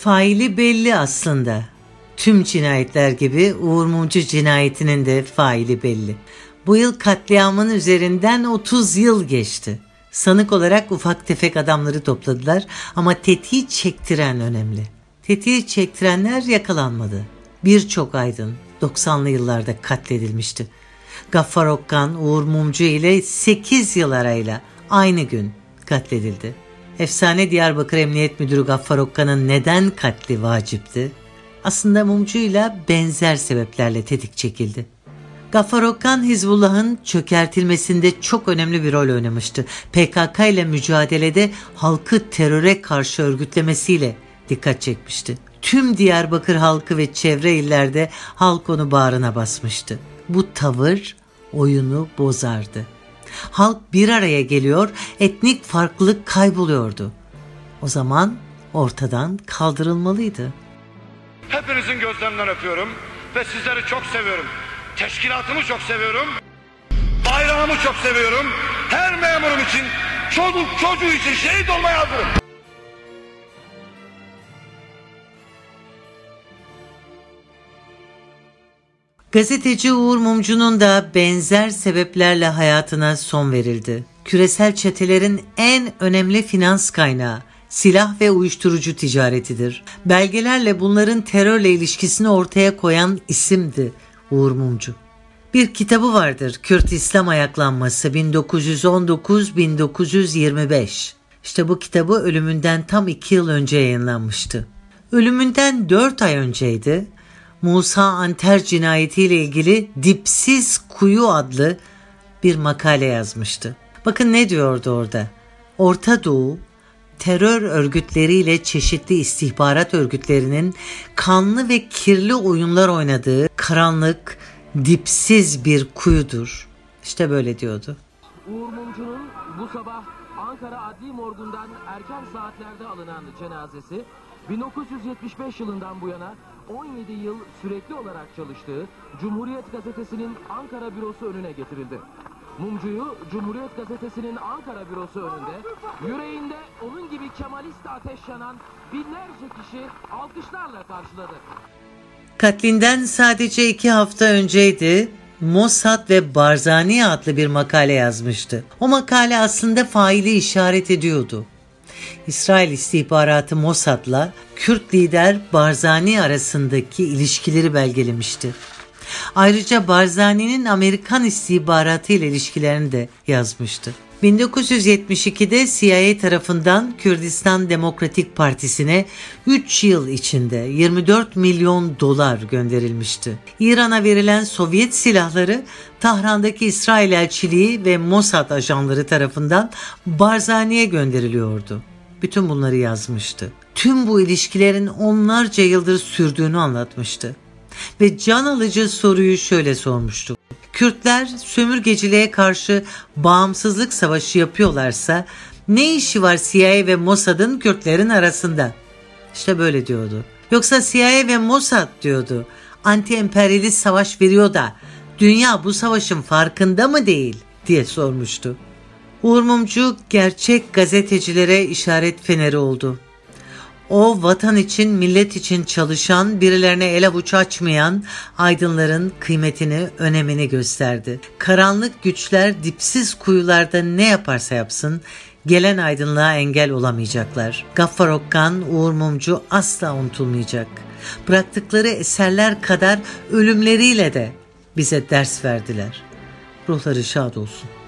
Faili belli aslında. Tüm cinayetler gibi Uğur Mumcu cinayetinin de faili belli. Bu yıl katliamın üzerinden 30 yıl geçti. Sanık olarak ufak tefek adamları topladılar ama tetiği çektiren önemli. Tetiği çektirenler yakalanmadı. Birçok aydın 90'lı yıllarda katledilmişti. Gaffar Okkan, Uğur Mumcu ile 8 yıl arayla aynı gün katledildi. Efsane Diyarbakır Emniyet Müdürü Gaffar Okkan'ın neden katli vacipti? Aslında Mumcu'yla benzer sebeplerle tetik çekildi. Gaffar Okkan Hizbullah'ın çökertilmesinde çok önemli bir rol oynamıştı. PKK ile mücadelede halkı teröre karşı örgütlemesiyle dikkat çekmişti. Tüm Diyarbakır halkı ve çevre illerde halk onu bağrına basmıştı. Bu tavır oyunu bozardı. Halk bir araya geliyor, etnik farklılık kayboluyordu. O zaman ortadan kaldırılmalıydı. Hepinizin gözlerinden öpüyorum ve sizleri çok seviyorum. Teşkilatımı çok seviyorum. Bayrağımı çok seviyorum. Her memurum için, çocuk çocuğu için şehit olmaya hazırım. Gazeteci Uğur Mumcu'nun da benzer sebeplerle hayatına son verildi. Küresel çetelerin en önemli finans kaynağı silah ve uyuşturucu ticaretidir. Belgelerle bunların terörle ilişkisini ortaya koyan isimdi Uğur Mumcu. Bir kitabı vardır Kürt İslam Ayaklanması 1919-1925. İşte bu kitabı ölümünden tam iki yıl önce yayınlanmıştı. Ölümünden dört ay önceydi. Musa Anter cinayetiyle ilgili Dipsiz Kuyu adlı bir makale yazmıştı. Bakın ne diyordu orada. Orta Doğu terör örgütleriyle çeşitli istihbarat örgütlerinin kanlı ve kirli oyunlar oynadığı karanlık, dipsiz bir kuyudur. İşte böyle diyordu. Uğur Mumcu'nun bu sabah Ankara Adli Morgu'ndan erken saatlerde alınan cenazesi 1975 yılından bu yana 17 yıl sürekli olarak çalıştığı Cumhuriyet Gazetesi'nin Ankara bürosu önüne getirildi. Mumcu'yu Cumhuriyet Gazetesi'nin Ankara bürosu önünde yüreğinde onun gibi Kemalist ateş yanan binlerce kişi alkışlarla karşıladı. Katlinden sadece iki hafta önceydi Mossad ve Barzani adlı bir makale yazmıştı. O makale aslında faili işaret ediyordu. İsrail istihbaratı Mossad'la Kürt lider Barzani arasındaki ilişkileri belgelemişti. Ayrıca Barzani'nin Amerikan istihbaratı ile ilişkilerini de yazmıştı. 1972'de CIA tarafından Kürdistan Demokratik Partisi'ne 3 yıl içinde 24 milyon dolar gönderilmişti. İran'a verilen Sovyet silahları Tahran'daki İsrail elçiliği ve Mossad ajanları tarafından Barzani'ye gönderiliyordu. Bütün bunları yazmıştı. Tüm bu ilişkilerin onlarca yıldır sürdüğünü anlatmıştı. Ve can alıcı soruyu şöyle sormuştu. Kürtler sömürgeciliğe karşı bağımsızlık savaşı yapıyorlarsa ne işi var CIA ve Mossad'ın Kürtlerin arasında? İşte böyle diyordu. Yoksa CIA ve Mossad diyordu. Anti-emperyalist savaş veriyor da dünya bu savaşın farkında mı değil diye sormuştu. Uğur Mumcu gerçek gazetecilere işaret feneri oldu. O vatan için, millet için çalışan, birilerine el avuç açmayan aydınların kıymetini, önemini gösterdi. Karanlık güçler dipsiz kuyularda ne yaparsa yapsın, gelen aydınlığa engel olamayacaklar. Gaffar Okkan, Uğur Mumcu asla unutulmayacak. Bıraktıkları eserler kadar ölümleriyle de bize ders verdiler. Ruhları şad olsun.